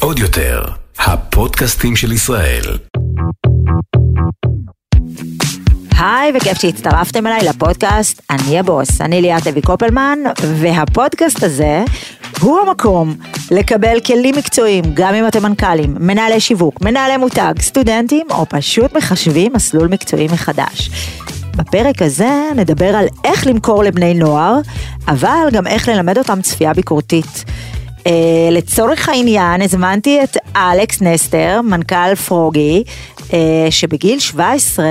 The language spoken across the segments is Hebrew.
עוד יותר, הפודקאסטים של ישראל. היי, וכיף שהצטרפתם אליי לפודקאסט אני הבוס, אני ליאת לוי קופלמן, והפודקאסט הזה הוא המקום לקבל כלים מקצועיים, גם אם אתם מנכ"לים, מנהלי שיווק, מנהלי מותג, סטודנטים, או פשוט מחשבים מסלול מקצועי מחדש. בפרק הזה נדבר על איך למכור לבני נוער, אבל גם איך ללמד אותם צפייה ביקורתית. Uh, לצורך העניין הזמנתי את אלכס נסטר, מנכ"ל פרוגי, uh, שבגיל 17,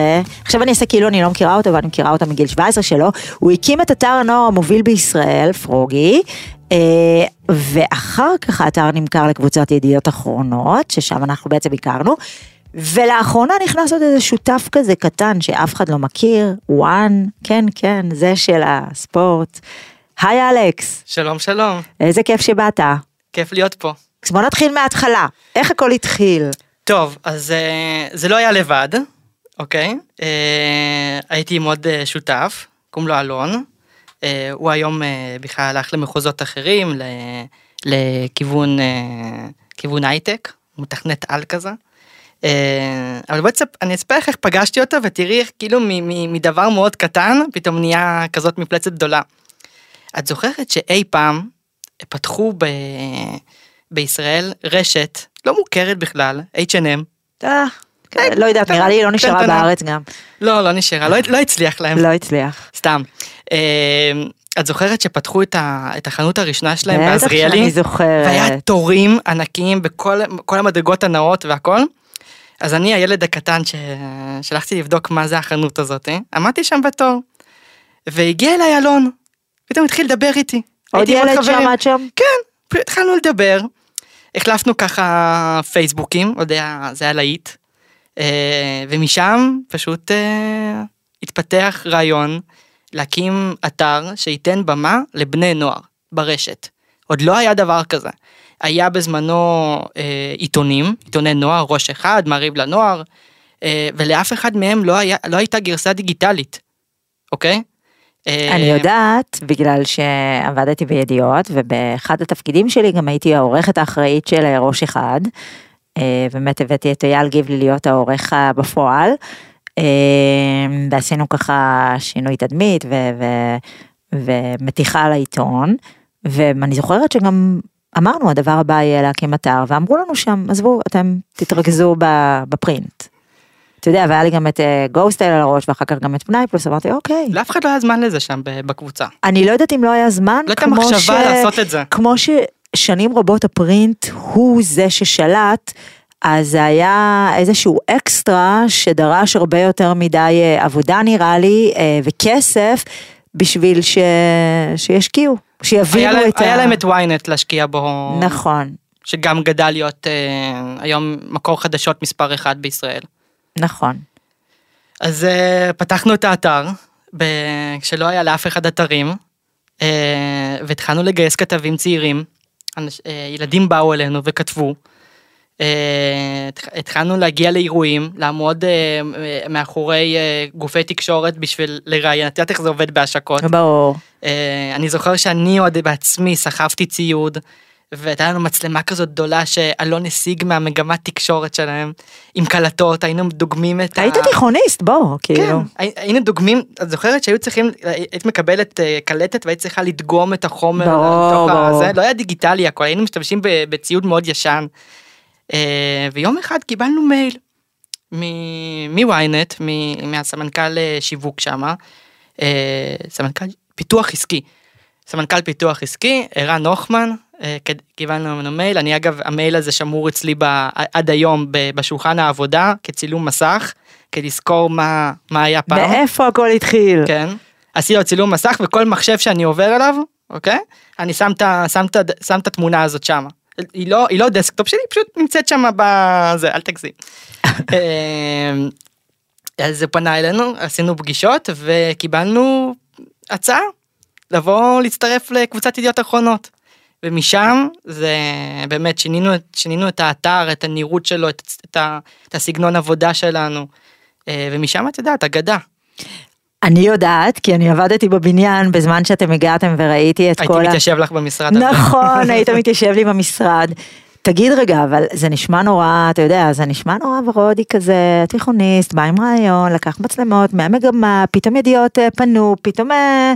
עכשיו אני אעשה כאילו אני לא מכירה אותו, ואני מכירה אותו מגיל 17 שלו, הוא הקים את אתר הנוער המוביל בישראל, פרוגי, uh, ואחר כך האתר נמכר לקבוצת ידיעות אחרונות, ששם אנחנו בעצם הכרנו. ולאחרונה נכנס עוד איזה שותף כזה קטן שאף אחד לא מכיר, וואן, כן כן, זה של הספורט. היי אלכס. שלום שלום. איזה כיף שבאת. כיף להיות פה. אז בוא נתחיל מההתחלה, איך הכל התחיל? טוב, אז uh, זה לא היה לבד, אוקיי? Uh, הייתי עם עוד uh, שותף, קוראים לו אלון. הוא היום בכלל הלך למחוזות אחרים, לכיוון כיוון הייטק, מתכנת על כזה. אבל בואי אני אספר לך איך פגשתי אותו ותראי איך כאילו מדבר מאוד קטן פתאום נהיה כזאת מפלצת גדולה. את זוכרת שאי פעם פתחו ב... בישראל רשת לא מוכרת בכלל, H&M. אה, כן, לא יודעת, נראה לי לא נשארה בארץ גם. לא, לא נשארה, לא, לא הצליח להם. לא הצליח. סתם. אה, את זוכרת שפתחו את, ה, את החנות הראשונה שלהם בעזריאלי? בטח שאני זוכרת. והיה תורים ענקיים בכל המדרגות הנאות והכל. אז אני הילד הקטן ששלחתי לבדוק מה זה החנות הזאת? עמדתי שם בתור. והגיע אליי אלון, פתאום התחיל לדבר איתי. עוד ילד שעמד שם? כן, התחלנו לדבר. החלפנו ככה פייסבוקים, עוד היה, זה היה להיט. אה, ומשם פשוט אה, התפתח רעיון להקים אתר שייתן במה לבני נוער ברשת. עוד לא היה דבר כזה. היה בזמנו אה, עיתונים, עיתוני נוער, ראש אחד, מעריב לנוער, אה, ולאף אחד מהם לא, היה, לא הייתה גרסה דיגיטלית, אוקיי? אני אה, יודעת, בגלל שעבדתי בידיעות, ובאחד התפקידים שלי גם הייתי העורכת האחראית של ראש אחד. אה, באמת הבאתי את אייל גיבלי להיות העורך בפועל. אה, ועשינו ככה שינוי תדמית ומתיחה לעיתון. ואני זוכרת שגם אמרנו הדבר הבא יהיה להקים אתר ואמרו לנו שם עזבו אתם תתרכזו בפרינט. אתה יודע, והיה לי גם את גוסטייל על הראש ואחר כך גם את פנאי פלוס, אמרתי אוקיי. לאף אחד לא היה זמן לזה שם בקבוצה. אני לא יודעת אם לא היה זמן, לא הייתה מחשבה ש... לעשות את זה. כמו ששנים רבות הפרינט הוא זה ששלט, אז זה היה איזשהו אקסטרה שדרש הרבה יותר מדי אה, עבודה נראה לי, אה, וכסף, בשביל ש... שישקיעו, שיבינו היה את ה... היה להם את ynet להשקיע בו. נכון. שגם גדל להיות אה, היום מקור חדשות מספר אחד בישראל. נכון. אז uh, פתחנו את האתר, ב... כשלא היה לאף אחד אתרים, uh, והתחלנו לגייס כתבים צעירים, אנש... uh, ילדים באו אלינו וכתבו. Uh, התחלנו להגיע לאירועים, לעמוד uh, מאחורי uh, גופי תקשורת בשביל לראיין, את יודעת איך זה עובד בהשקות. ברור. Uh, אני זוכר שאני עוד בעצמי סחבתי ציוד. והייתה לנו מצלמה כזאת גדולה שאלון השיג מהמגמת תקשורת שלהם עם קלטות היינו דוגמים את היית ה... תיכוניסט בוא כאילו כן, היינו דוגמים את זוכרת שהיו צריכים היית מקבלת אה, קלטת והיית צריכה לדגום את החומר ברור, ברור. הזה, לא היה דיגיטלי הכל היינו משתמשים בציוד מאוד ישן. אה, ויום אחד קיבלנו מייל מ-ynet מהסמנכ"ל אה, שיווק שמה סמנכ"ל פיתוח עסקי. סמנכ"ל פיתוח עסקי ערן הוכמן אה, קיבלנו ממנו מייל, אני אגב המייל הזה שמור אצלי ב, עד היום בשולחן העבודה כצילום מסך, כדי לזכור מה, מה היה פעם. מאיפה הכל התחיל. כן, עשיתי לו צילום מסך וכל מחשב שאני עובר אליו, אוקיי? אני שם את התמונה הזאת שמה. היא לא, היא לא desktop שלי, פשוט נמצאת שם בזה, אל תגזים. אה, אז זה פנה אלינו, עשינו פגישות וקיבלנו הצעה לבוא להצטרף לקבוצת ידיעות אחרונות. ומשם זה באמת שינינו, שינינו את האתר, את הנראות שלו, את, את, את הסגנון עבודה שלנו, אה, ומשם את יודעת, אגדה. אני יודעת, כי אני עבדתי בבניין בזמן שאתם הגעתם וראיתי את כל ה... הייתי מתיישב לך במשרד. נכון, היית מתיישב לי במשרד. תגיד רגע, אבל זה נשמע נורא, אתה יודע, זה נשמע נורא ורודי כזה, תיכוניסט, בא עם רעיון, לקח מצלמות מהמגמה, פתאום ידיעות אה, פנו, פתאום אה,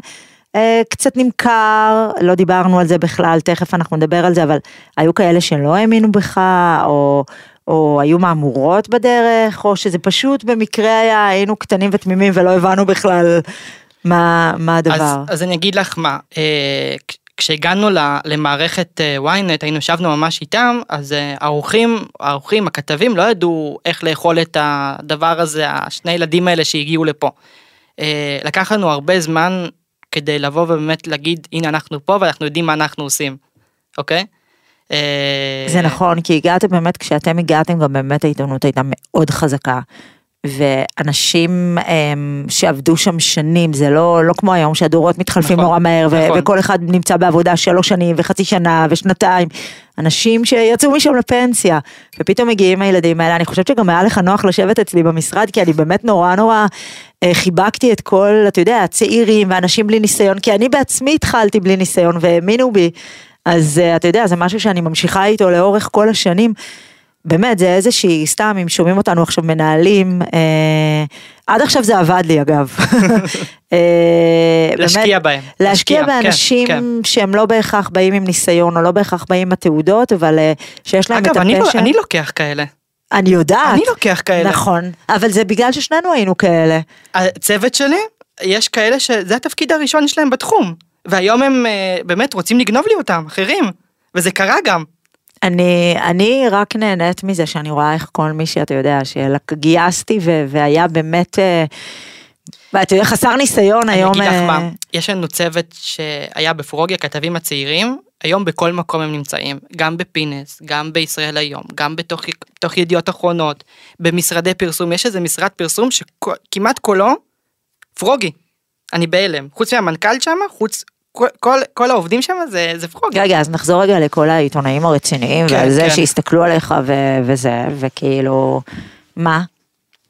אה, קצת נמכר, לא דיברנו על זה בכלל, תכף אנחנו נדבר על זה, אבל היו כאלה שלא האמינו בך, או, או היו מהמורות בדרך, או שזה פשוט במקרה היה, היינו קטנים ותמימים ולא הבנו בכלל מה, מה הדבר. אז, אז אני אגיד לך מה, אה, כשהגענו למערכת אה, ynet, היינו ישבנו ממש איתם, אז אה, האורחים, האורחים, הכתבים, לא ידעו איך לאכול את הדבר הזה, השני ילדים האלה שהגיעו לפה. אה, לקח לנו הרבה זמן כדי לבוא ובאמת להגיד, הנה אנחנו פה ואנחנו יודעים מה אנחנו עושים, אוקיי? זה נכון, כי הגעתם באמת, כשאתם הגעתם גם באמת העיתונות הייתה מאוד חזקה. ואנשים הם, שעבדו שם שנים, זה לא, לא כמו היום שהדורות מתחלפים נכון, נורא מהר, נכון. וכל אחד נמצא בעבודה שלוש שנים וחצי שנה ושנתיים. אנשים שיצאו משם לפנסיה, ופתאום מגיעים הילדים האלה, אני חושבת שגם היה לך נוח לשבת אצלי במשרד, כי אני באמת נורא נורא אה, חיבקתי את כל, אתה יודע, הצעירים ואנשים בלי ניסיון, כי אני בעצמי התחלתי בלי ניסיון והאמינו בי. אז אה, אתה יודע, זה משהו שאני ממשיכה איתו לאורך כל השנים. באמת, זה איזושהי, סתם, אם שומעים אותנו עכשיו מנהלים, אה, עד עכשיו זה עבד לי אגב. אה, להשקיע בהם. להשקיע כן, באנשים כן, כן. שהם לא בהכרח באים עם ניסיון, או לא בהכרח באים עם התעודות, אבל אה, שיש להם אגב, את הפשע. אגב, אני לוקח כאלה. אני יודעת. אני לוקח כאלה. נכון, אבל זה בגלל ששנינו היינו כאלה. הצוות שלי, יש כאלה שזה התפקיד הראשון שלהם בתחום, והיום הם אה, באמת רוצים לגנוב לי אותם, אחרים, וזה קרה גם. אני, אני רק נהנית מזה שאני רואה איך כל מי שאתה יודע, שגייסתי והיה באמת, אה, ואתה יודע, חסר ניסיון היום. אני אגיד לך מה, יש לנו צוות שהיה בפרוגיה, כתבים הצעירים, היום בכל מקום הם נמצאים, גם בפינס, גם בישראל היום, גם בתוך, בתוך ידיעות אחרונות, במשרדי פרסום, יש איזה משרד פרסום שכמעט כולו פרוגי. אני בהלם, חוץ מהמנכ"ל שם, חוץ, כל, כל, העובדים שם זה, זה פרוגי. רגע, אז נחזור רגע לכל העיתונאים הרציניים, כן, ועל זה כן. שהסתכלו עליך ו, וזה, וכאילו, מה?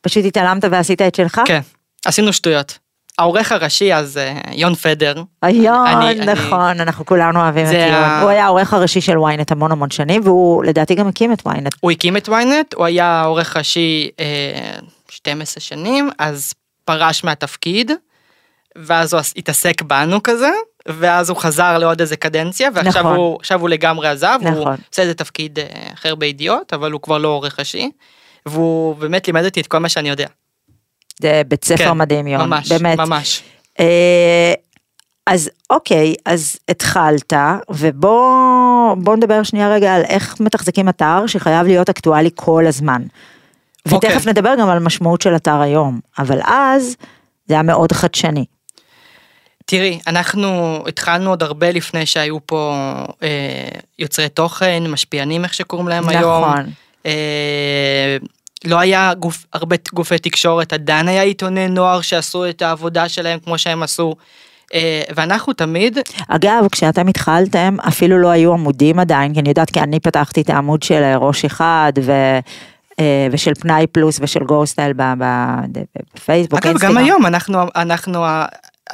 פשוט התעלמת ועשית את שלך? כן, עשינו שטויות. העורך הראשי אז אה, יון פדר. יון, אני, נכון, אני... אנחנו כולנו אוהבים את יון. ה... הוא היה העורך הראשי של ynet המון המון שנים, והוא לדעתי גם הקים את ynet. הוא הקים את ynet, הוא היה עורך ראשי אה, 12 שנים, אז פרש מהתפקיד, ואז הוא התעסק בנו כזה, ואז הוא חזר לעוד איזה קדנציה, ועכשיו נכון. הוא, הוא לגמרי עזב, נכון. הוא עושה איזה תפקיד אה, אחר בידיעות, אבל הוא כבר לא עורך ראשי, והוא באמת לימד אותי את כל מה שאני יודע. זה בית ספר כן, מדהים, יון, ממש, באמת. ממש. אה, אז אוקיי, אז התחלת, ובוא נדבר שנייה רגע על איך מתחזקים אתר שחייב להיות אקטואלי כל הזמן. אוקיי. ותכף נדבר גם על משמעות של אתר היום, אבל אז זה היה מאוד חדשני. תראי, אנחנו התחלנו עוד הרבה לפני שהיו פה אה, יוצרי תוכן, משפיענים איך שקוראים להם נכון. היום. נכון. אה, לא היה גוף, הרבה גופי תקשורת, עדיין היה עיתוני נוער שעשו את העבודה שלהם כמו שהם עשו. אה, ואנחנו תמיד... אגב, כשאתם התחלתם, אפילו לא היו עמודים עדיין, כי אני יודעת, כי אני פתחתי את העמוד של ראש אחד, ו... אה, ושל פנאי פלוס ושל גוסטייל בפייסבוק, אגב, גם היום אנחנו, אנחנו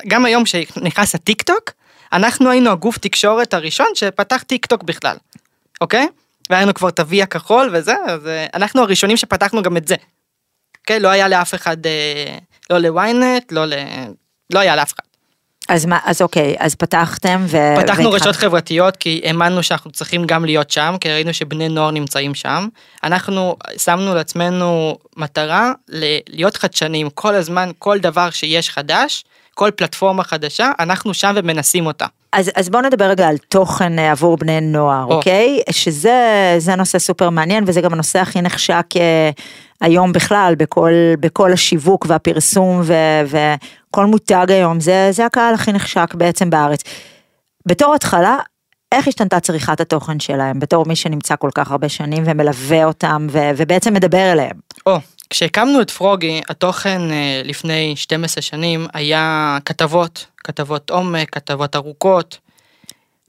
גם היום שנכנס הטיק טוק, אנחנו היינו הגוף תקשורת הראשון שפתח טיק טוק בכלל, אוקיי? והיינו כבר את ה-V הכחול וזה, אז אה, אנחנו הראשונים שפתחנו גם את זה. אוקיי? לא היה לאף אחד, אה, לא ל-ynet, לא ל... לא היה לאף אחד. אז מה, אז אוקיי, אז פתחתם ו... פתחנו והתחל... רשתות חברתיות כי האמנו שאנחנו צריכים גם להיות שם, כי ראינו שבני נוער נמצאים שם. אנחנו שמנו לעצמנו מטרה להיות חדשניים כל הזמן, כל דבר שיש חדש, כל פלטפורמה חדשה, אנחנו שם ומנסים אותה. אז, אז בוא נדבר רגע על תוכן אה, עבור בני נוער, או. אוקיי? שזה נושא סופר מעניין וזה גם הנושא הכי נחשק אה, היום בכלל, בכל, בכל השיווק והפרסום ו, וכל מותג היום, זה, זה הקהל הכי נחשק בעצם בארץ. בתור התחלה, איך השתנתה צריכת התוכן שלהם, בתור מי שנמצא כל כך הרבה שנים ומלווה אותם ו, ובעצם מדבר אליהם? או, כשהקמנו את פרוגי, התוכן אה, לפני 12 שנים היה כתבות, כתבות עומק, כתבות ארוכות.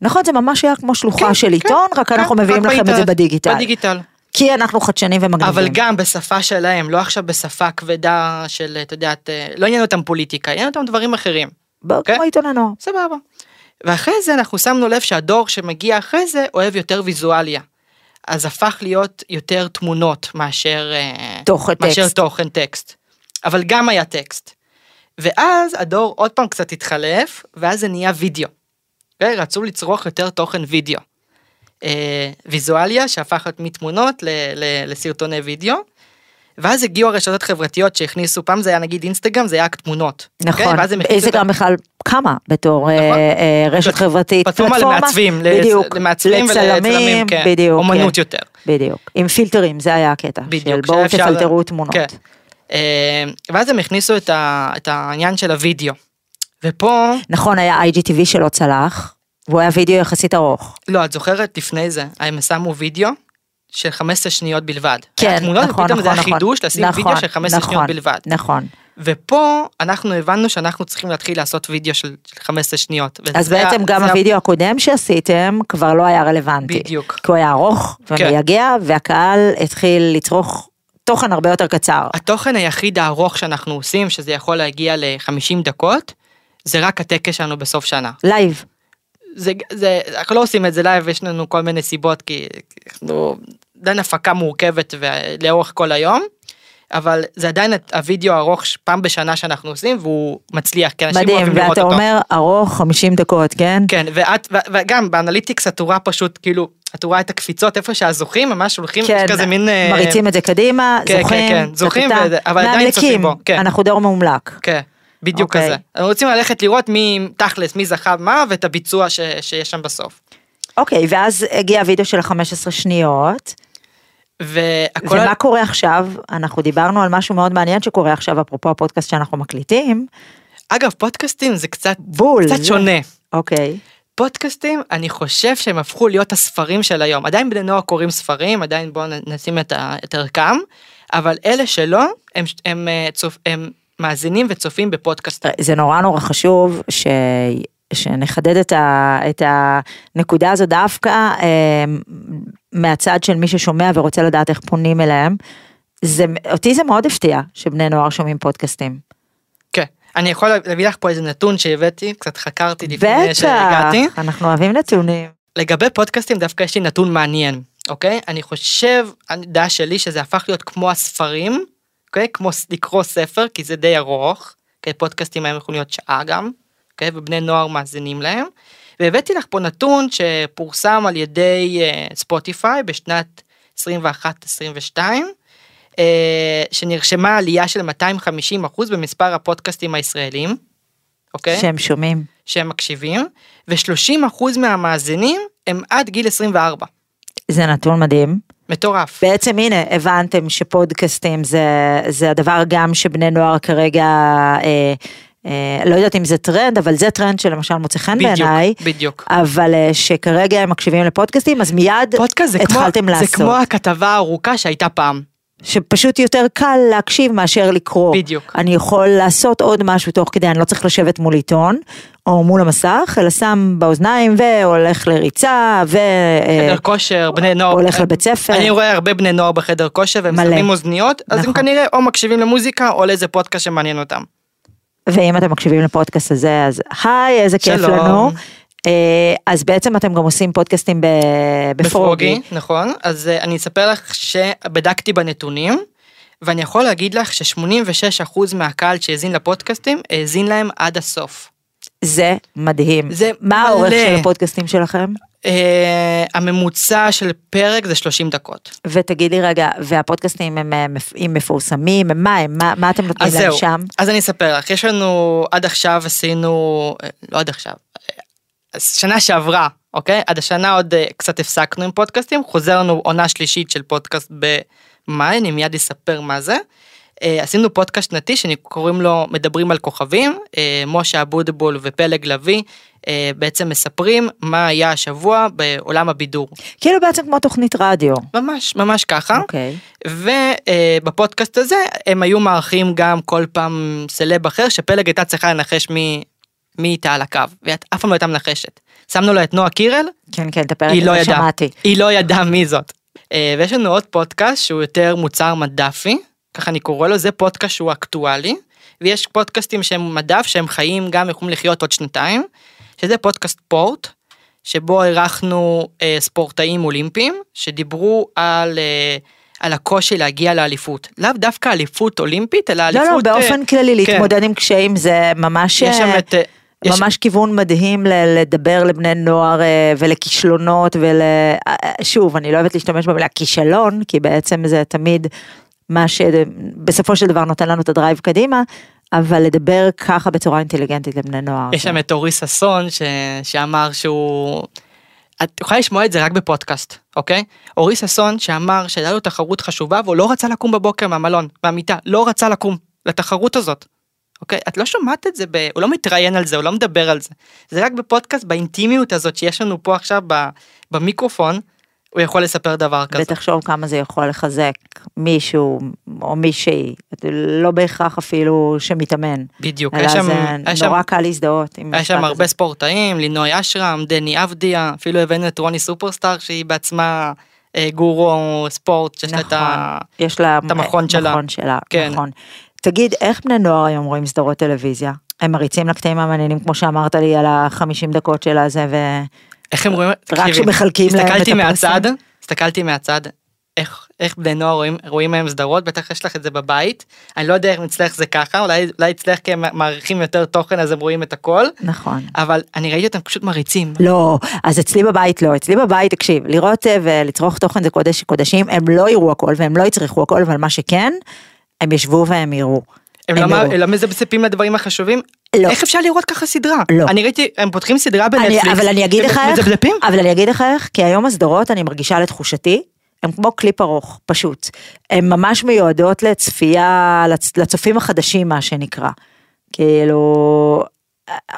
נכון, זה ממש היה כמו שלוחה כן, של כן, עיתון, רק כן, אנחנו מביאים לכם את זה בדיגיטל. בדיגיטל. כי אנחנו חדשנים ומגניבים. אבל גם בשפה שלהם, לא עכשיו בשפה כבדה של, את יודעת, אה, לא עניין אותם פוליטיקה, עניין אותם דברים אחרים. אוקיי? כמו עיתון הנוער. סבבה. ואחרי זה אנחנו שמנו לב שהדור שמגיע אחרי זה אוהב יותר ויזואליה. אז הפך להיות יותר תמונות מאשר, אה, תוכן מאשר טקסט. תוכן טקסט. אבל גם היה טקסט. ואז הדור עוד פעם קצת התחלף, ואז זה נהיה וידאו. אוקיי? רצו לצרוך יותר תוכן וידאו. אה, ויזואליה שהפך להיות מתמונות ל- ל- לסרטוני וידאו. ואז הגיעו הרשתות החברתיות שהכניסו, פעם זה היה נגיד אינסטגרם, זה היה רק תמונות. אוקיי? נכון, ואז הם הכניסו את אינסטגרם בכלל קמה בתור אה, נכון. אה, רשת חברתית, פלטפורמה למעצבים, בדיוק, למעצבים לצלמים, ולצלמים, כן. בדיוק, אומנות כן. יותר. בדיוק, עם פילטרים, זה היה הקטע, של בדיוק. בואו שהיה אפשר- תפלטרו תמונות. כן. אה, ואז הם הכניסו את, ה, את העניין של הוידאו. ופה, נכון, היה IGTV שלא צלח, והוא היה וידאו יחסית ארוך. לא, את זוכרת לפני זה, הם שמו וידאו של 15 שניות בלבד. כן, היה תמונות, נכון, ופתאום זה נכון, היה חידוש לשים נכון, וידאו של 15 נכון, שניות בלבד. נכון. ופה אנחנו הבנו שאנחנו צריכים להתחיל לעשות וידאו של, של 15 שניות. אז היה- בעצם גם זה היה- הוידאו הקודם שעשיתם כבר לא היה רלוונטי. בדיוק. כי הוא היה ארוך כן. ומייגע, והקהל התחיל לצרוך תוכן הרבה יותר קצר. התוכן היחיד הארוך שאנחנו עושים, שזה יכול להגיע ל-50 דקות, זה רק הטקס שלנו בסוף שנה. live. זה, זה, אנחנו לא עושים את זה live, יש לנו כל מיני סיבות, כי אנחנו עדיין הפקה מורכבת לאורך כל היום, אבל זה עדיין הווידאו הארוך פעם בשנה שאנחנו עושים, והוא מצליח, כי אנשים מדהים, אוהבים לראות ואתה אותו. אומר ארוך 50 דקות, כן? כן, ואת, ו- וגם באנליטיקס את רואה פשוט, כאילו, את רואה את הקפיצות איפה שהזוכים ממש הולכים, כן, יש כזה מין... אה, מריצים את זה קדימה, כן, זוכים, כן, כן, זוכים. וזה- אבל עדיין צופים בו, כן. אנחנו דור מאומלק. כן, בדיוק אוקיי. כזה. אנחנו רוצים ללכת לראות מי תכלס, מי זכה מה, ואת הביצוע ש, שיש שם בסוף. אוקיי, ואז הגיע הוידאו של ה-15 שניות, והכל... ומה קורה עכשיו? אנחנו דיברנו על משהו מאוד מעניין שקורה עכשיו, אפרופו הפודקאסט שאנחנו מקליטים. אגב, פודקאסטים זה קצת, בול. קצת שונה. אוקיי. פודקאסטים, אני חושב שהם הפכו להיות הספרים של היום. עדיין בני נוער קוראים ספרים, עדיין בואו נשים את, ה- את ערכם, אבל אלה שלא, הם, הם, אה, צופ, הם מאזינים וצופים בפודקאסטים. זה נורא נורא חשוב ש... שנחדד את, ה... את הנקודה הזו דווקא אה, מהצד של מי ששומע ורוצה לדעת איך פונים אליהם. זה, אותי זה מאוד הפתיע שבני נוער שומעים פודקאסטים. כן. אני יכול להביא לך פה איזה נתון שהבאתי, קצת חקרתי לפני בטח, שהגעתי. אנחנו אוהבים נתונים. לגבי פודקאסטים דווקא יש לי נתון מעניין, אוקיי? אני חושב, הדעה שלי שזה הפך להיות כמו הספרים, אוקיי? כמו לקרוא ספר, כי זה די ארוך, אוקיי? פודקאסטים היום יכולים להיות שעה גם, אוקיי? ובני נוער מאזינים להם. והבאתי לך פה נתון שפורסם על ידי אה, ספוטיפיי בשנת 21-22, אה, שנרשמה עלייה של 250 אחוז במספר הפודקאסטים הישראלים, אוקיי? שהם שומעים. שהם מקשיבים, ו-30% מהמאזינים הם עד גיל 24. זה נתון מדהים. מטורף. בעצם הנה הבנתם שפודקאסטים זה, זה הדבר גם שבני נוער כרגע, אה, אה, לא יודעת אם זה טרנד, אבל זה טרנד שלמשל מוצא חן בעיניי, בדיוק. אבל אה, שכרגע הם מקשיבים לפודקאסטים, אז מיד פודקאסט זה כמו, התחלתם זה לעשות. כמו הכתבה הארוכה שהייתה פעם. שפשוט יותר קל להקשיב מאשר לקרוא. בדיוק. אני יכול לעשות עוד משהו תוך כדי, אני לא צריך לשבת מול עיתון או מול המסך, אלא שם באוזניים והולך לריצה ו... אה, חדר כושר, בני נוער. הולך לבית ספר. אני רואה הרבה בני נוער בחדר כושר והם מלא. שמים אוזניות, אז הם נכון. כנראה או מקשיבים למוזיקה או לאיזה פודקאסט שמעניין אותם. ואם אתם מקשיבים לפודקאסט הזה, אז היי, איזה כיף שלום. לנו. אה, אז בעצם אתם גם עושים פודקאסטים ב- בפרוגי. נכון. אז אה, אני אספר לך שבדקתי בנתונים, ואני יכול להגיד לך ש-86% מהקהל שהאזין לפודקאסטים, האזין להם עד הסוף. זה מדהים. זה מה האורך מלא. של הפודקאסטים שלכם? אה, הממוצע של פרק זה 30 דקות. ותגיד לי רגע, והפודקאסטים הם, מפ- הם מפורסמים, הם מה הם? מה, מה אתם נותנים להם זהו, שם? אז אני אספר לך, יש לנו עד עכשיו עשינו, לא עד עכשיו, שנה שעברה, אוקיי? עד השנה עוד אה, קצת הפסקנו עם פודקאסטים, חוזר לנו עונה שלישית של פודקאסט במאי, אני מיד אספר מה זה. אה, עשינו פודקאסט שנתי שקוראים לו מדברים על כוכבים, אה, משה אבוטבול ופלג לביא בעצם מספרים מה היה השבוע בעולם הבידור. כאילו בעצם כמו תוכנית רדיו. ממש, ממש ככה. אוקיי. ובפודקאסט הזה הם היו מארחים גם כל פעם סלב אחר שפלג הייתה צריכה לנחש מי, מי איתה על הקו ואת אף פעם לא הייתה מנחשת. שמנו לו את נועה קירל, כן, כן, את הפרק לא הזה ידעה, שמעתי. היא לא ידעה מי זאת. אה, ויש לנו עוד פודקאסט שהוא יותר מוצר מדפי, ככה אני קורא לו, זה פודקאסט שהוא אקטואלי, ויש פודקאסטים שהם מדף שהם חיים גם יכולים לחיות עוד שנתיים, שזה פודקאסט פורט, שבו אירחנו אה, ספורטאים אולימפיים שדיברו על, אה, על הקושי להגיע לאליפות. לאו דווקא אליפות אולימפית, אלא לא, אליפות... לא, אה, באופן כללי כן. להתמודד עם קשיים זה ממש... יש שם אה, את... אה, יש- ממש כיוון מדהים ל- לדבר לבני נוער אה, ולכישלונות ול... אה, שוב, אני לא אוהבת להשתמש במילה כישלון, כי בעצם זה תמיד מה שבסופו של דבר נותן לנו את הדרייב קדימה, אבל לדבר ככה בצורה אינטליגנטית לבני נוער. יש זה- שם את אורי ששון ש... שאמר שהוא... את יכולה לשמוע את זה רק בפודקאסט, אוקיי? אורי ששון שאמר שהייתה לו תחרות חשובה והוא לא רצה לקום בבוקר מהמלון, מהמיטה, לא רצה לקום לתחרות הזאת. אוקיי? את לא שומעת את זה, ב... הוא לא מתראיין על זה, הוא לא מדבר על זה. זה רק בפודקאסט, באינטימיות הזאת שיש לנו פה עכשיו ב... במיקרופון, הוא יכול לספר דבר כזה. ותחשוב כמה זה יכול לחזק מישהו או מישהי, לא בהכרח אפילו שמתאמן. בדיוק, אלא היה שם, זה היה שם, נורא קל להזדהות עם היה שם הרבה הזה. ספורטאים, לינוי אשרם, דני אבדיה, אפילו הבאנו את רוני סופרסטאר שהיא בעצמה אה, גורו ספורט, שיש לה את ה... נכון, יש לה את המכון שלה. מכון שלה, כן. נכון. תגיד, איך בני נוער היום רואים סדרות טלוויזיה? הם מריצים לקטעים המעניינים כמו שאמרת לי על החמישים דקות של הזה ו... איך הם רואים? רק תקשיבי, שמחלקים להם את הסתכלתי הפרסים. מהצד, הסתכלתי מהצד, איך, איך בני נוער רואים, רואים מהם סדרות, בטח יש לך את זה בבית, אני לא יודע אם אצלך זה ככה, אולי, אולי אצלך כי הם מעריכים יותר תוכן אז הם רואים את הכל, נכון. אבל אני ראיתי אותם פשוט מריצים. לא, אז אצלי בבית לא, אצלי בבית, תקשיב, לראות אה, ולצרוך תוכן זה קודש קודשים, הם לא יראו הכל והם לא יצרכו הכל, אבל מה שכן, הם ישבו והם יראו. הם הם לא. הם לא מזפזפים לדברים החשובים? לא. איך אפשר לראות ככה סדרה? לא. אני ראיתי, הם פותחים סדרה בנטפליקס. אבל אני אגיד לך איך? אבל אני אגיד לך איך, כי היום הסדרות, אני מרגישה לתחושתי, הם כמו קליפ ארוך, פשוט. הן ממש מיועדות לצפייה, לצ- לצופים החדשים, מה שנקרא. כאילו,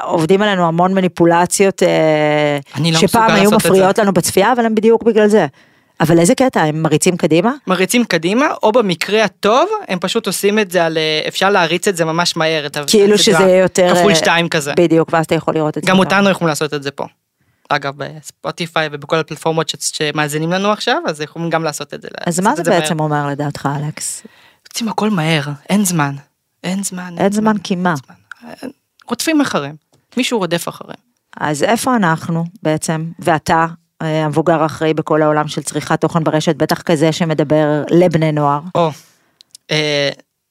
עובדים עלינו המון מניפולציות, אה, לא שפעם היו מפריעות לנו בצפייה, אבל הם בדיוק בגלל זה. אבל איזה קטע, הם מריצים קדימה? מריצים קדימה, או במקרה הטוב, הם פשוט עושים את זה על, אה, אפשר להריץ את זה ממש מהר. כאילו. שזה יותר... כפול אה, שתיים כזה. בדיוק, ואז אתה יכול לראות את זה. גם אותנו יכולים לעשות את זה פה. אגב, בספוטיפיי ובכל הפלטפורמות ש- שמאזינים לנו עכשיו, אז יכולים גם לעשות את זה. אז מה זה מהר. בעצם אומר לדעתך, אלכס? רוצים הכל מהר, אין זמן. אין זמן. אין זמן כי מה? זמן. רודפים אחריהם. מישהו רודף אחריהם. אז איפה אנחנו בעצם, ואתה, אה, המבוגר האחראי בכל העולם של צריכת תוכן ברשת, בטח כזה שמדבר לבני נוער. או, אה,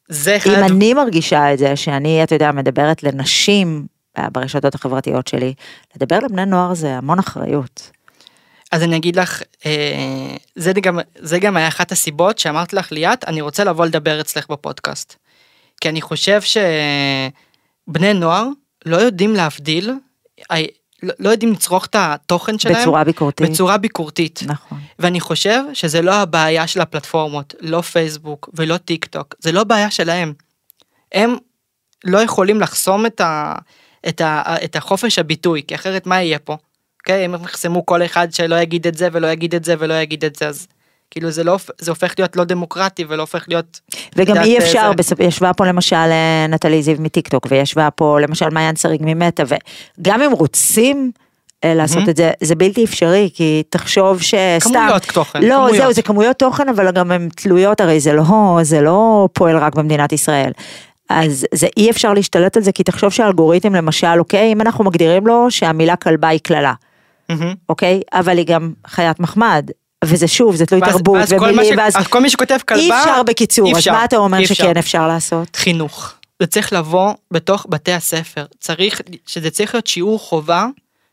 זה אחד... אם אני מרגישה את זה, שאני, אתה יודע, מדברת לנשים אה, ברשתות החברתיות שלי, לדבר לבני נוער זה המון אחריות. אז אני אגיד לך, אה, זה גם, זה גם היה אחת הסיבות שאמרתי לך ליאת, אני רוצה לבוא לדבר אצלך בפודקאסט. כי אני חושב שבני נוער לא יודעים להבדיל, אה, לא לא יודעים לצרוך את התוכן שלהם בצורה ביקורתית. בצורה ביקורתית. נכון. ואני חושב שזה לא הבעיה של הפלטפורמות, לא פייסבוק ולא טיק טוק, זה לא בעיה שלהם. הם לא יכולים לחסום את, ה, את, ה, את החופש הביטוי, כי אחרת מה יהיה פה? אוקיי, הם יחסמו כל אחד שלא יגיד את זה ולא יגיד את זה ולא יגיד את זה, אז כאילו זה לא, זה הופך להיות לא דמוקרטי ולא הופך להיות... וגם אי אפשר, זה- בסופ... ישבה פה למשל אה, נטלי זיו מטיקטוק, וישבה פה למשל מעיין שריג ממטא, וגם אם רוצים אה, לעשות מהמם. את זה, זה בלתי אפשרי, כי תחשוב שסתם... כמויות תוכן, לא, כמויות. זהו, זה כמויות תוכן, אבל גם הן תלויות, הרי זה לא, זה לא פועל רק במדינת ישראל. אז זה אי אפשר להשתלט על זה, כי תחשוב שהאלגוריתם למשל, אוקיי, אם אנחנו מגדירים לו שהמילה כלבה היא קללה, מהמם. אוקיי? אבל היא גם חיית מחמד. וזה שוב, זה תלוי ואז- תרבות ואז ומילים, ואז אז כל מי שכותב כלבה, אי אפשר בקיצור, אי אז אפשר, מה אתה אומר אפשר. שכן אפשר לעשות? חינוך. זה צריך לבוא בתוך בתי הספר. צריך, שזה צריך להיות שיעור חובה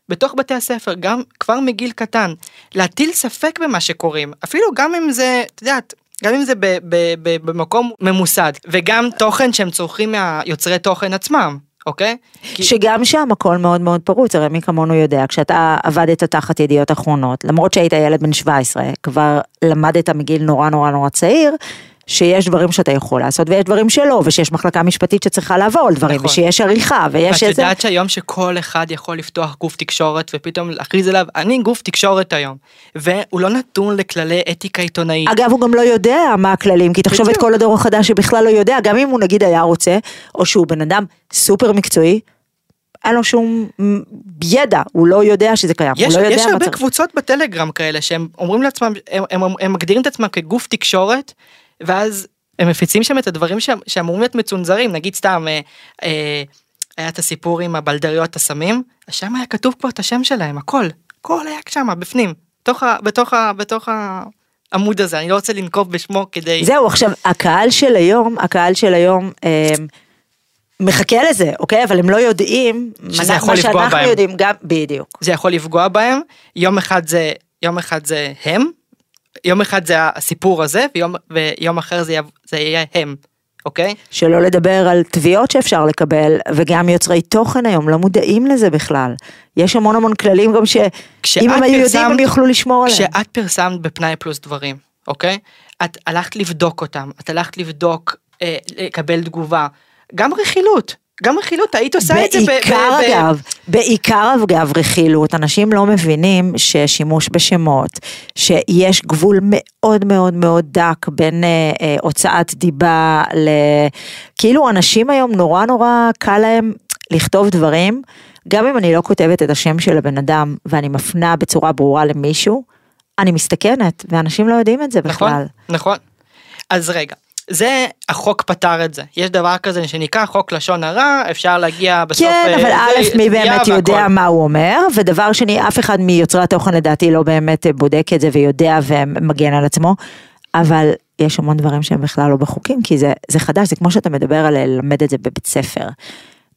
בתוך בתי הספר, גם כבר מגיל קטן. להטיל ספק במה שקוראים, אפילו גם אם זה, את יודעת, גם אם זה ב, ב, ב, במקום ממוסד, וגם תוכן שהם צורכים מהיוצרי תוכן עצמם, אוקיי? כי- שגם שם הכל מאוד מאוד פרוץ, הרי מי כמונו יודע, כשאתה עבדת תחת ידיעות אחרונות, למרות שהיית ילד בן 17, כבר למדת מגיל נורא נורא נורא צעיר, שיש דברים שאתה יכול לעשות ויש דברים שלא, ושיש מחלקה משפטית שצריכה לעבור על דברים, נכון. ושיש עריכה, ויש איזה... יודעת שהיום שכל אחד יכול לפתוח גוף תקשורת ופתאום להכריז עליו, אני גוף תקשורת היום. והוא לא נתון לכללי אתיקה עיתונאית. אגב, הוא גם לא יודע מה הכללים, כי תחשוב את. כל הדור החדש שבכלל לא יודע, גם אם הוא נגיד היה רוצה, או שהוא בן אדם סופר מקצועי, אין לו שום ידע, הוא לא יודע שזה קיים, יש, הוא לא יודע יש הרבה צריך. קבוצות בטלגרם כאלה שהם אומרים לעצמם, הם, הם, הם מגדירים את עצמם כגוף תקשורת, ואז הם מפיצים שם את הדברים שאמורים להיות מצונזרים, נגיד סתם, אה, אה, היה את הסיפור עם הבלדריות הסמים, שם היה כתוב כבר את השם שלהם, הכל, הכל היה שם, בפנים, בתוך, ה, בתוך, ה, בתוך העמוד הזה, אני לא רוצה לנקוב בשמו כדי... זהו, עכשיו, הקהל של היום, הקהל של היום, אה, מחכה לזה, אוקיי? אבל הם לא יודעים, שזה יכול מה לפגוע שאנחנו בהם. יודעים, גם, בדיוק. זה יכול לפגוע בהם, יום אחד זה, יום אחד זה הם, יום אחד זה הסיפור הזה, ויום, ויום אחר זה, זה יהיה הם, אוקיי? שלא לדבר על תביעות שאפשר לקבל, וגם יוצרי תוכן היום לא מודעים לזה בכלל. יש המון המון כללים גם שאם הם היו יודעים הם יוכלו לשמור עליהם. כשאת פרסמת בפנאי פלוס דברים, אוקיי? את הלכת לבדוק אותם, את הלכת לבדוק, אה, לקבל תגובה, גם רכילות, גם רכילות, היית עושה את זה ב... בעיקר אגב, בעיקר אגב רכילות, אנשים לא מבינים ששימוש בשמות, שיש גבול מאוד מאוד מאוד דק בין אה, אה, הוצאת דיבה ל... כאילו אנשים היום נורא נורא קל להם לכתוב דברים, גם אם אני לא כותבת את השם של הבן אדם ואני מפנה בצורה ברורה למישהו, אני מסתכנת, ואנשים לא יודעים את זה בכלל. נכון, נכון. אז רגע, זה, החוק פתר את זה. יש דבר כזה שנקרא חוק לשון הרע, אפשר להגיע בסוף... כן, אה, אבל א', מי באמת יודע והכל. מה הוא אומר, ודבר שני, אף אחד מיוצרי התוכן לדעתי לא באמת בודק את זה ויודע ומגן על עצמו, אבל יש המון דברים שהם בכלל לא בחוקים, כי זה, זה חדש, זה כמו שאתה מדבר על ללמד את זה בבית ספר.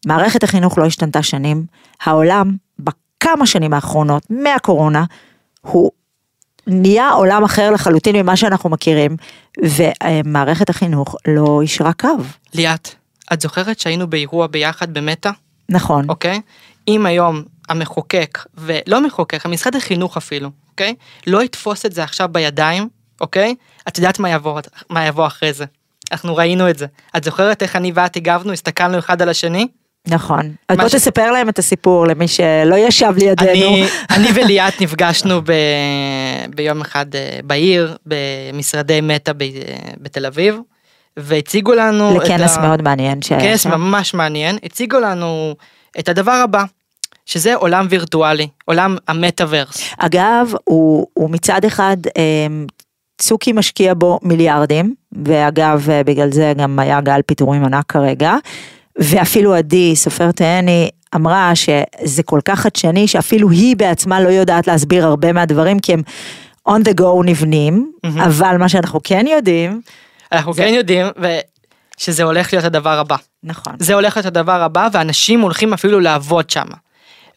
מערכת החינוך לא השתנתה שנים, העולם בכמה שנים האחרונות, מהקורונה, הוא נהיה עולם אחר לחלוטין ממה שאנחנו מכירים, ומערכת החינוך לא אישרה קו. ליאת, את זוכרת שהיינו באירוע ביחד במטא? נכון. אוקיי? אם היום המחוקק, ולא מחוקק, המשרד החינוך אפילו, אוקיי? לא יתפוס את זה עכשיו בידיים, אוקיי? את יודעת מה יבוא, מה יבוא אחרי זה. אנחנו ראינו את זה. את זוכרת איך אני ואת הגבנו, הסתכלנו אחד על השני? נכון. אז בוא ש- תספר להם את הסיפור למי שלא ישב לידינו. אני, אני וליאת נפגשנו ב, ביום אחד אה, בעיר, במשרדי מטא ב, בתל אביב, והציגו לנו... לכנס ה- מאוד מעניין שהיה כנס שם. ממש מעניין, הציגו לנו את הדבר הבא, שזה עולם וירטואלי, עולם המטאוורס. אגב, הוא, הוא מצד אחד, אמ, צוקי משקיע בו מיליארדים, ואגב, אה, בגלל זה גם היה גל פיטורים ענק כרגע, ואפילו עדי, סופר תהני, אמרה שזה כל כך חדשני, שאפילו היא בעצמה לא יודעת להסביר הרבה מהדברים, כי הם on the go נבנים, מהמם. אבל מה שאנחנו כן יודעים, אנחנו זה- כן יודעים ו... שזה הולך להיות הדבר הבא. נכון. זה הולך להיות הדבר הבא, ואנשים הולכים אפילו לעבוד שם.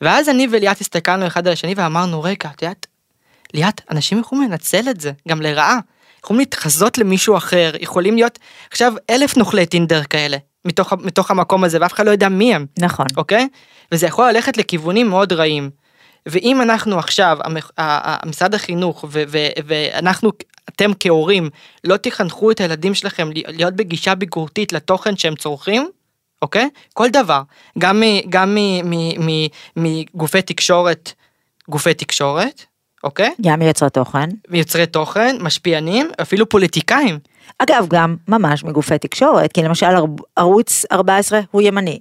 ואז אני וליאת הסתכלנו אחד על השני ואמרנו, רגע, את יודעת, ליאת, אנשים יכולים לנצל את זה, גם לרעה. יכולים להתחזות למישהו אחר, יכולים להיות עכשיו אלף נוכלי טינדר כאלה, מתוך, מתוך המקום הזה, ואף אחד לא יודע מי הם, נכון. אוקיי? וזה יכול ללכת לכיוונים מאוד רעים. ואם אנחנו עכשיו, משרד החינוך, ו- ו- ואנחנו, אתם כהורים, לא תחנכו את הילדים שלכם להיות בגישה ביקורתית לתוכן שהם צורכים, אוקיי? כל דבר, גם, מ- גם מ- מ- מ- מגופי תקשורת, גופי תקשורת, אוקיי? גם מיוצרי תוכן. מיוצרי תוכן, משפיענים, אפילו פוליטיקאים. אגב, גם ממש מגופי תקשורת, כי למשל ער- ערוץ 14 הוא ימני.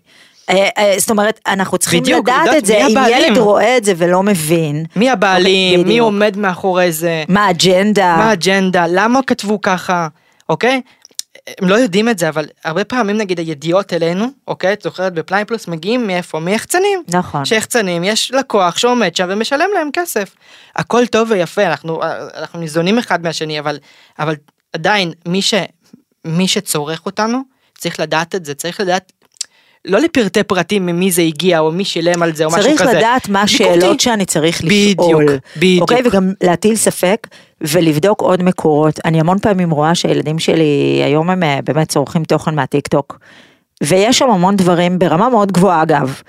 אה, אה, זאת אומרת, אנחנו צריכים בדיוק, לדעת לדעת את זה, מי אם הבעלים. ילד רואה את זה ולא מבין, מי הבעלים, אוקיי, מי בדיוק. עומד מאחורי זה, מה האג'נדה, מה האג'נדה, למה כתבו ככה, אוקיי? הם לא יודעים את זה, אבל הרבה פעמים נגיד הידיעות אלינו, אוקיי? את זוכרת בפליי פלוס מגיעים מאיפה? מיחצנים. נכון, שיחצנים, יש לקוח שעומד שם ומשלם להם כסף. הכל טוב ויפה, אנחנו, אנחנו ניזונים אחד מהשני, אבל, אבל עדיין, מי, ש, מי שצורך אותנו, צריך לדעת את זה, צריך לדעת, לא לפרטי פרטים ממי זה הגיע, או מי שילם על זה, או משהו צריך כזה. לדעת מה. השאלות שאני צריך בדיוק, לשאול, בדיוק. אוקיי, וגם להטיל ספק ולבדוק עוד מקורות. אני המון פעמים רואה שהילדים שלי היום הם אה, באמת צורכים תוכן מהטיק טוק, ויש שם המון דברים ברמה מאוד גבוהה אגב.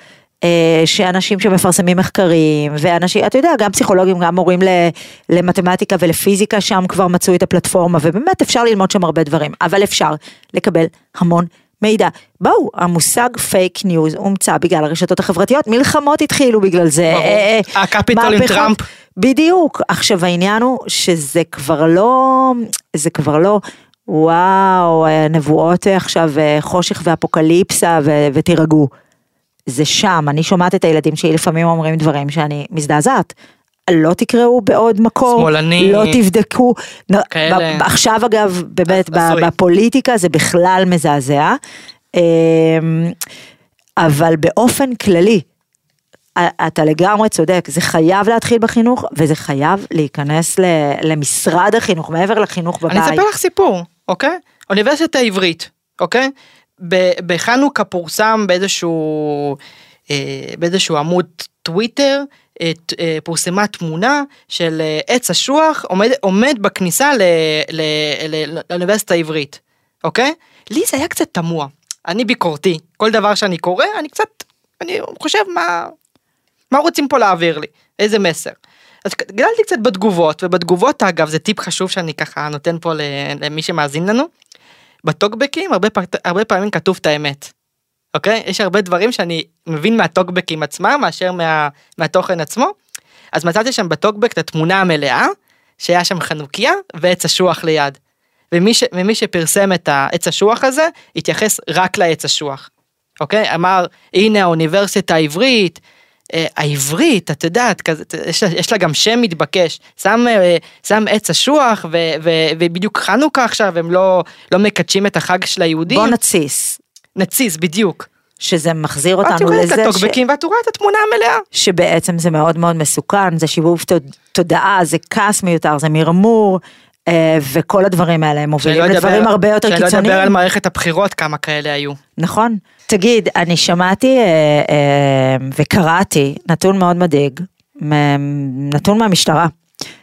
אה, שאנשים שמפרסמים מחקרים, ואנשים, אתה יודע, גם פסיכולוגים, גם מורים למתמטיקה ולפיזיקה, שם כבר מצאו את הפלטפורמה, ובאמת אפשר ללמוד שם הרבה דברים, אבל אפשר לקבל המון מידע. בואו, המושג פייק ניוז הומצא בגלל הרשתות החברתיות, מלחמות התחילו בגלל זה. ברור. אה, אה, הקפיטול עם. טראמפ. בדיוק. עכשיו העניין הוא שזה כבר לא, זה כבר לא, וואו, אה, נבואות אה, עכשיו, אה, חושך ואפוקליפסה ו- ותירגעו. זה שם, אני שומעת את הילדים שלי לפעמים אומרים דברים שאני מזדעזעת. לא תקראו בעוד מקור, שמאלני. לא תבדקו. כאלה. עכשיו אגב, באמת, הזוי. בפוליטיקה זה בכלל מזעזע. אמ, אבל באופן כללי, אתה לגמרי צודק, זה חייב להתחיל בחינוך, וזה חייב להיכנס למשרד החינוך, מעבר לחינוך בבית. אני אספר לך סיפור, אוקיי? אוניברסיטה העברית, אוקיי? בחנוכה פורסם באיזשהו, אה, באיזשהו עמוד טוויטר, אה, ת- אה, פורסמה תמונה של אה, עץ אשוח עומד, עומד בכניסה ל, לאוניברסיטה העברית, אוקיי? לי זה היה קצת תמוה. אני ביקורתי, כל דבר שאני קורא, אני קצת, אני חושב מה, מה רוצים פה להעביר לי, איזה מסר. אז גדלתי קצת בתגובות, ובתגובות אגב זה טיפ חשוב שאני ככה נותן פה למי שמאזין לנו. בטוקבקים הרבה. הרבה פעמים כתוב את האמת. אוקיי? יש הרבה דברים שאני מבין מהטוקבקים עצמם מאשר מה... מהתוכן עצמו. אז מצאתי שם בטוקבק את התמונה המלאה, שהיה שם חנוכיה ועץ אשוח ליד. ומי, ש... ומי שפרסם את העץ אשוח הזה, התייחס רק לעץ אשוח. אוקיי? אמר, הנה האוניברסיטה העברית, אה, העברית, את יודעת, כזה, יש, יש לה גם שם מתבקש, שם, אה, שם עץ אשוח ובדיוק חנוכה עכשיו, הם לא, לא מקדשים את החג של היהודים. בוא נתסיס, נציס, בדיוק. שזה מחזיר את אותנו יורדת לזה ש... לטוקבקים ואת רואה את התמונה המלאה. שבעצם זה מאוד מאוד מסוכן, זה שיבוב תוד- תודעה, זה כעס מיותר, זה מרמור, אה, וכל הדברים האלה הם מובילים שלא לדברים לדבר- הרבה יותר שלא לדבר על קיצוניים. מערכת הבחירות, כמה כאלה היו. נכון. תגיד, אני שמעתי אה, אה, וקראתי נתון מאוד מדאיג, נתון מהמשטרה,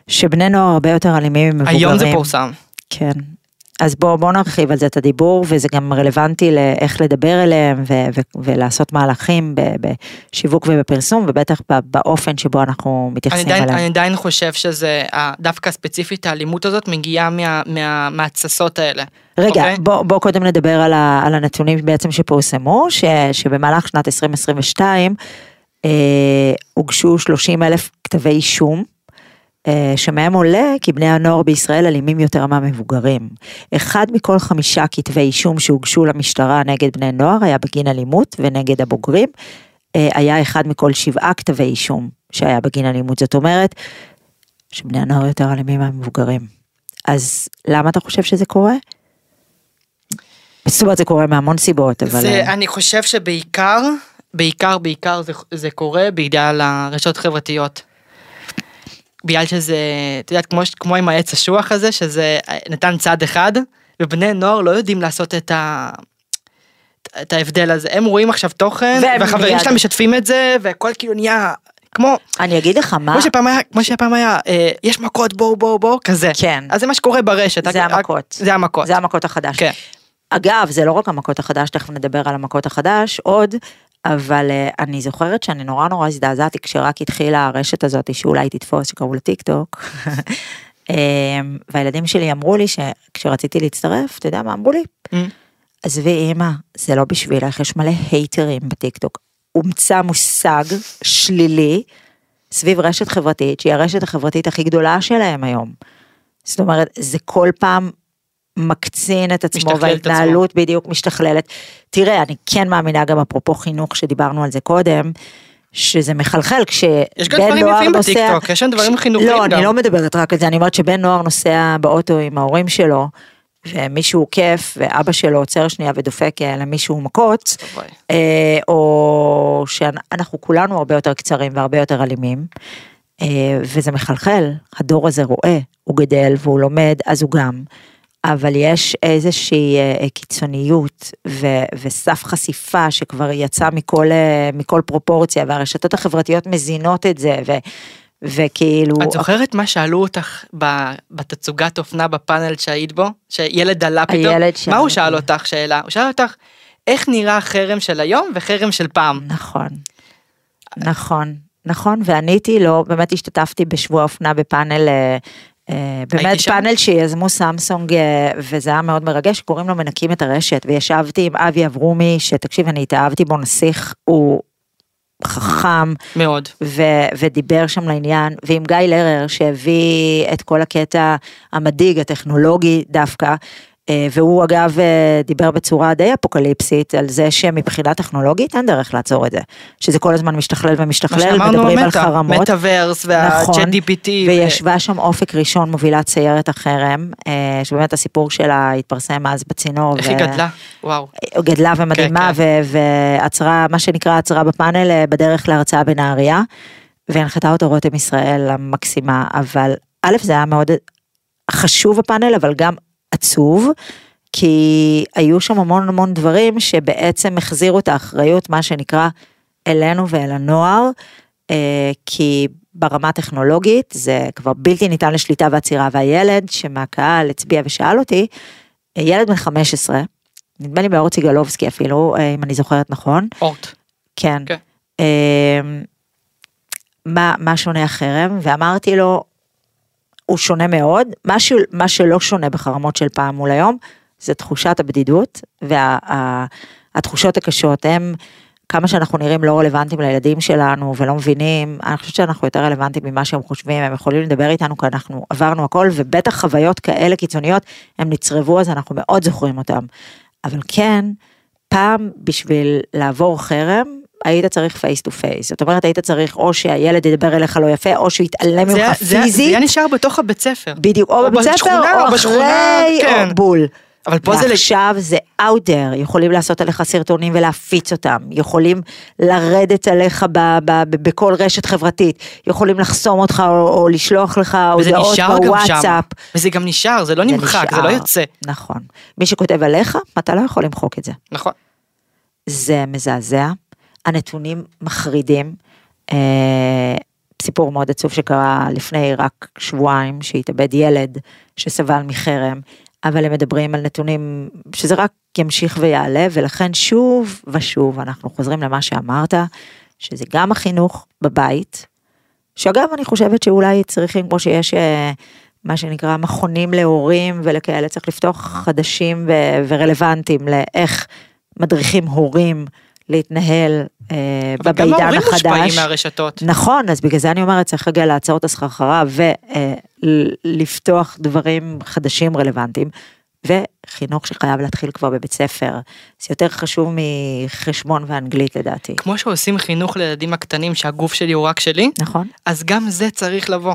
שבני נוער הרבה יותר אלימים ממבוגרים. היום זה פורסם. כן. אז בואו בוא נרחיב על זה את הדיבור, וזה גם רלוונטי לאיך לדבר אליהם ו- ו- ולעשות מהלכים ב- בשיווק ובפרסום, ובטח באופן שבו אנחנו מתייחסים אליהם. אני עדיין חושב שזה, דווקא ספציפית האלימות הזאת מגיעה מה- מה- מההתססות האלה. רגע, אוקיי? בוא, בוא קודם נדבר על, ה, על הנתונים בעצם שפורסמו, ש, שבמהלך שנת 2022 אה, הוגשו 30 אלף כתבי אישום, שמהם עולה כי בני הנוער בישראל אלימים יותר מהמבוגרים. אחד מכל חמישה כתבי אישום שהוגשו למשטרה נגד בני נוער היה בגין אלימות ונגד הבוגרים, אה, היה אחד מכל שבעה כתבי אישום שהיה בגין אלימות. זאת אומרת, שבני הנוער יותר אלימים מהמבוגרים. אז למה אתה חושב שזה קורה? זאת אומרת זה קורה מהמון סיבות, אבל... זה, אה, אני חושב שבעיקר, בעיקר, בעיקר זה, זה קורה בגלל הרשתות החברתיות. בגלל שזה, את יודעת, כמו, כמו עם העץ אשוח הזה, שזה נתן צד אחד, ובני נוער לא יודעים לעשות את ה... את ההבדל הזה, הם רואים עכשיו תוכן, והחברים שלהם משתפים את זה, והכל כאילו נהיה כמו, אני אגיד לך מה, כמו שפעם היה, כמו שפעם היה, אה, יש מכות בואו בואו בואו, כזה. כן. אז זה מה שקורה ברשת. זה רק- המכות. זה המכות. זה המכות החדש. כן. אגב, זה לא רק המכות החדש, תכף נדבר על המכות החדש עוד, אבל אה, אני זוכרת שאני נורא נורא הזדעזעתי כשרק התחילה הרשת הזאת שאולי תתפוס, שקראו לה טיק טוק. אה, והילדים שלי אמרו לי שכשרציתי להצטרף, אתה יודע מה אמרו לי? עזבי אימא, זה לא בשבילך, יש מלא הייטרים בטיקטוק. הומצא מושג שלילי סביב רשת חברתית, שהיא הרשת החברתית הכי גדולה שלהם היום. זאת אומרת, זה כל פעם מקצין את עצמו, משתכלל את וההתנהלות בדיוק משתכללת. תראה, אני כן מאמינה גם אפרופו חינוך שדיברנו על זה קודם, שזה מחלחל כשבן נוער נוסע... יש גם דברים יפים בטיקטוק, יש שם דברים חינוכיים לא, גם. אני לא מדברת רק על זה, אני אומרת שבן נוער נוסע באוטו עם ההורים שלו, ומישהו עוקף, ואבא שלו עוצר שנייה ודופק אה, למישהו מכות. אה, או שאנחנו כולנו הרבה יותר קצרים והרבה יותר אלימים, אה, וזה מחלחל, הדור הזה רואה, הוא גדל והוא לומד, אז הוא גם. אבל יש איזושהי אה, קיצוניות ו- וסף חשיפה שכבר יצא מכל, אה, מכל פרופורציה והרשתות החברתיות מזינות את זה ו- וכאילו את זוכרת מה שאלו אותך בתצוגת אופנה בפאנל שהיית בו? שילד עלה פתאום? הילד שאל מה הוא. שאל אותך שאלה? הוא שאל אותך איך נראה חרם של היום וחרם של פעם. נכון, נכון, נכון, ועניתי לו, באמת השתתפתי בשבוע אופנה בפאנל, אה, אה, באמת הייתי שם. פאנל שיזמו סמסונג, אה, וזה היה מאוד מרגש, קוראים לו מנקים את הרשת, וישבתי עם אבי אברומי, שתקשיב, אני התאהבתי בו, נסיך, הוא חכם, מאוד. ו- ודיבר שם לעניין, ועם גיא לרר שהביא את כל הקטע המדאיג, הטכנולוגי דווקא, אה, והוא אגב אה, דיבר בצורה די אפוקליפסית על זה שמבחינה טכנולוגית אין דרך לעצור את זה. שזה כל הזמן משתכלל ומשתכלל, מדברים על חרמות. מטאוורס נכון, והצ'אט GPT. וישבה שם אופק ראשון מובילת סיירת החרם, אה, שבאמת הסיפור שלה התפרסם אז בצינור. איך היא ו- גדלה? וואו. גדלה ומדהימה כן, ו- ועצרה, מה שנקרא עצרה בפאנל אה, בדרך להרצאה בנהריה, והנחתה אותו רותם ישראל המקסימה, אבל א' זה היה מאוד חשוב הפאנל, אבל גם עצוב, כי היו שם המון המון דברים שבעצם החזירו את האחריות, מה שנקרא, אלינו ואל הנוער, אה, כי ברמה הטכנולוגית זה כבר בלתי ניתן לשליטה ועצירה, והילד שמהקהל הצביע ושאל אותי, אה, ילד בן 15, נדמה לי באורט סיגלובסקי אפילו, אה, אם אני זוכרת נכון, אורט. כן. כן. אה, מה, מה שונה החרם? ואמרתי לו, הוא שונה מאוד, מה, ש, מה שלא שונה בחרמות של פעם מול היום, זה תחושת הבדידות והתחושות הקשות, הם כמה שאנחנו נראים לא רלוונטיים לילדים שלנו ולא מבינים, אני חושבת שאנחנו יותר רלוונטיים ממה שהם חושבים, הם יכולים לדבר איתנו כי אנחנו עברנו הכל, ובטח חוויות כאלה קיצוניות, הם נצרבו אז אנחנו מאוד זוכרים אותם. אבל כן, פעם בשביל לעבור חרם, היית צריך face to face, זאת אומרת היית צריך או שהילד ידבר אליך לא יפה, או שהוא יתעלם זה ממך היה- זה היה- זה פיזית, נשאר בתוך הבית ספר. בדיוק, או או בבית ספר, או או אחרי, כן. או בול. אבל פה זה... ועכשיו זה out there, יכולים לעשות עליך סרטונים ולהפיץ אותם, יכולים לרדת עליך ב- ב- ב- בכל רשת חברתית, יכולים לחסום אותך או, או לשלוח לך הודעות. בוואטסאפ. וזה גם נשאר, זה לא זה נמחק, זה נשאר. לא יוצא. נכון. מי שכותב עליך, אתה לא יכול למחוק את זה. נכון. זה מזעזע, הנתונים מחרידים. אה, סיפור מאוד עצוב שקרה לפני רק שבועיים, שהתאבד ילד שסבל מחרם, אבל הם מדברים על נתונים שזה רק ימשיך ויעלה, ולכן שוב ושוב אנחנו חוזרים למה שאמרת, שזה גם החינוך בבית, שאגב אני חושבת שאולי צריכים, כמו שיש אה, מה שנקרא מכונים להורים ולכאלה, צריך לפתוח חדשים ורלוונטיים לאיך מדריכים הורים להתנהל אה, אבל גם ההורים מושפעים החדש. מהרשתות. נכון, אז בגלל זה אני אומרת, צריך רגע לעצור את הסחרחרה ולפתוח דברים חדשים רלוונטיים. וחינוך שחייב להתחיל כבר בבית ספר, זה יותר חשוב מחשבון ואנגלית לדעתי. כמו שעושים חינוך לילדים הקטנים שהגוף שלי הוא רק שלי, נכון? אז גם זה צריך לבוא.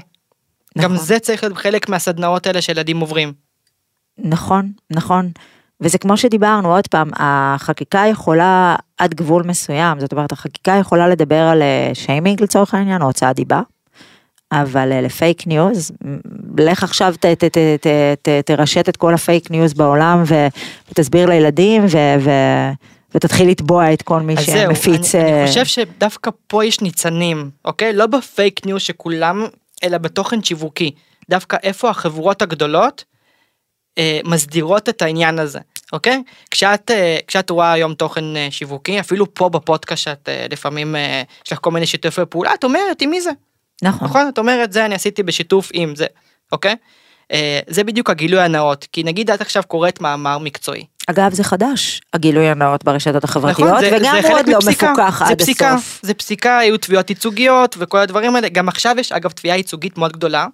גם נכון. זה צריך להיות חלק מהסדנאות האלה שילדים עוברים. נכון, נכון. וזה כמו שדיברנו, עוד פעם, החקיקה יכולה עד גבול מסוים, זאת אומרת, החקיקה יכולה לדבר על אה, שיימינג לצורך העניין, או הוצאת דיבה, אבל אה, לפייק ניוז, לך עכשיו ת, ת, ת, ת, ת, תרשת את כל הפייק ניוז בעולם ו, ותסביר לילדים ו, ו, ותתחיל לתבוע את כל מי אז זהו, שמפיץ. אני, אה, אני חושב שדווקא פה יש ניצנים, אוקיי? לא בפייק ניוז שכולם, אלא בתוכן שיווקי. דווקא איפה החברות הגדולות אה, מסדירות את העניין הזה, אוקיי? כשאת, אה, כשאת רואה היום תוכן אה, שיווקי, אפילו פה בפודקאסט שאת אה, לפעמים, אה, יש לך כל מיני שיתופי פעולה, את אומרת עם מי זה, נכון, נכון? את אומרת זה אני עשיתי בשיתוף עם זה, אוקיי? אה, זה בדיוק הגילוי הנאות, כי נגיד את עכשיו קוראת מאמר מקצועי. אגב זה חדש, הגילוי הנאות ברשתות החברתיות, נכון, זה- וגם זה הוא עוד לא. מפוקח זה עד פסיקה, הסוף. זה פסיקה, היו תביעות ייצוגיות וכל הדברים האלה, גם עכשיו יש אגב תביעה ייצוגית מאוד גדולה,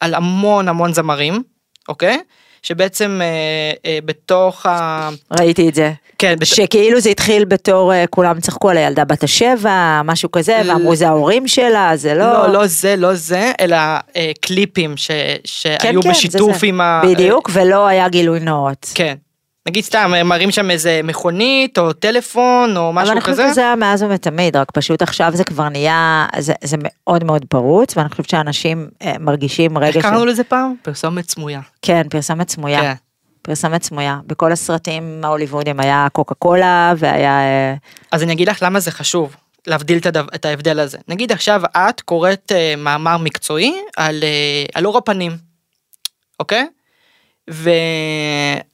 על המון המון זמרים, אוקיי? שבעצם אה, אה, בתוך ה... ראיתי את זה. כן, בת... שכאילו זה התחיל בתור אה, כולם צחקו על הילדה בת השבע, משהו כזה, ל- ואמרו זה ההורים שלה, זה לא... לא, לא זה, לא זה, אלא אה, קליפים ש... כן, שהיו כן, זה בשיתוף זה. עם ה... בדיוק, ולא היה גילוי נאות. כן. נגיד סתם, מראים שם איזה מכונית או טלפון או אבל משהו אני חושבת כזה. שזה היה מאז ומתמיד, רק פשוט עכשיו זה כבר נהיה, זה, זה מאוד מאוד פרוץ, ואני חושבת שאנשים אה, מרגישים רגע איך קראנו לזה פעם? פרסומת סמויה. כן, פרסומת סמויה. כן. פרסומת סמויה. בכל הסרטים ההוליוודיים היה קוקה קולה, והיה... אה, אז אני אגיד לך למה זה חשוב להבדיל את, הדו, את ההבדל הזה. נגיד עכשיו את קוראת uh, מאמר מקצועי על, על אור הפנים, אוקיי? ובתוך,